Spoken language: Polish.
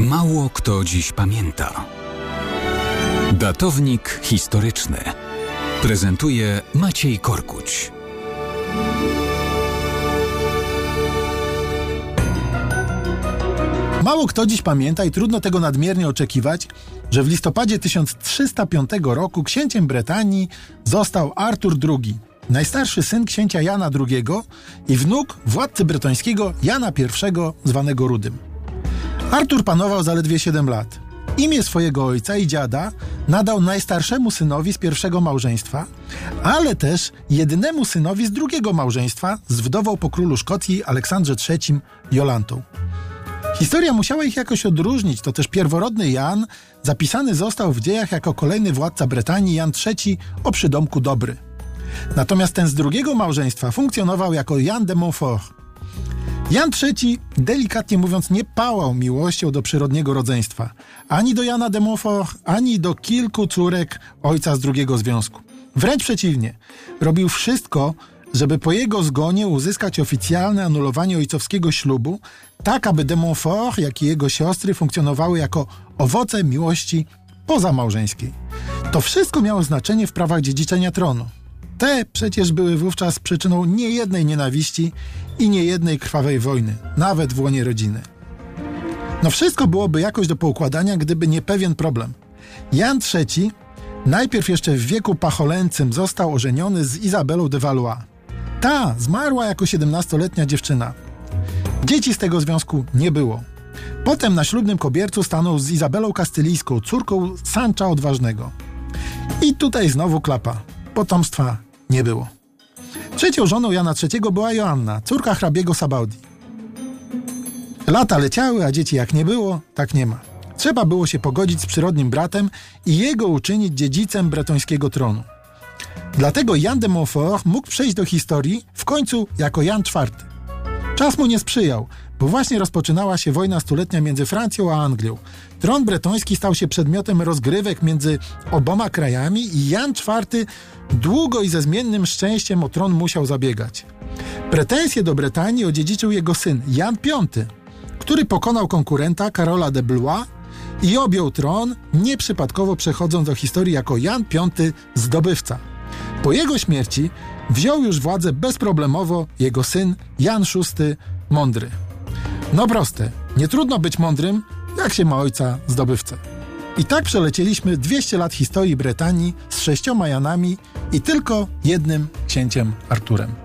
Mało kto dziś pamięta. Datownik historyczny prezentuje Maciej Korkuć. Mało kto dziś pamięta i trudno tego nadmiernie oczekiwać, że w listopadzie 1305 roku księciem Bretanii został Artur II, najstarszy syn księcia Jana II i wnuk władcy bretońskiego Jana I, zwanego Rudym. Artur panował zaledwie 7 lat. Imię swojego ojca i dziada nadał najstarszemu synowi z pierwszego małżeństwa, ale też jedynemu synowi z drugiego małżeństwa z wdową po królu Szkocji Aleksandrze III Jolantą. Historia musiała ich jakoś odróżnić, to też pierworodny Jan zapisany został w dziejach jako kolejny władca Brytanii Jan III o przydomku Dobry. Natomiast ten z drugiego małżeństwa funkcjonował jako Jan de Montfort. Jan III, delikatnie mówiąc, nie pałał miłością do przyrodniego rodzeństwa. Ani do Jana de Montfort, ani do kilku córek ojca z drugiego związku. Wręcz przeciwnie. Robił wszystko, żeby po jego zgonie uzyskać oficjalne anulowanie ojcowskiego ślubu, tak aby de Montfort, jak i jego siostry funkcjonowały jako owoce miłości pozamałżeńskiej. To wszystko miało znaczenie w prawach dziedziczenia tronu. Te przecież były wówczas przyczyną niejednej nienawiści i niejednej krwawej wojny, nawet w łonie rodziny. No wszystko byłoby jakoś do poukładania, gdyby nie pewien problem. Jan III najpierw jeszcze w wieku pacholęcym został ożeniony z Izabelą de Valois. Ta zmarła jako 17-letnia dziewczyna. Dzieci z tego związku nie było. Potem na ślubnym kobiercu stanął z Izabelą Kastylijską, córką Sancha Odważnego. I tutaj znowu klapa. Potomstwa nie było. Trzecią żoną Jana III była Joanna, córka hrabiego Sabaudi. Lata leciały, a dzieci jak nie było, tak nie ma. Trzeba było się pogodzić z przyrodnim bratem i jego uczynić dziedzicem bretońskiego tronu. Dlatego Jan de Montfort mógł przejść do historii w końcu jako Jan IV. Czas mu nie sprzyjał, bo właśnie rozpoczynała się wojna stuletnia między Francją a Anglią. Tron bretoński stał się przedmiotem rozgrywek między oboma krajami i Jan IV długo i ze zmiennym szczęściem o tron musiał zabiegać. Pretensje do Brytanii odziedziczył jego syn Jan V, który pokonał konkurenta Karola de Blois i objął tron, nieprzypadkowo przechodząc do historii jako Jan V zdobywca. Po jego śmierci wziął już władzę bezproblemowo jego syn Jan VI Mądry. No proste, nie trudno być mądrym, jak się ma ojca zdobywcę. I tak przelecieliśmy 200 lat historii Brytanii z sześcioma Janami i tylko jednym księciem Arturem.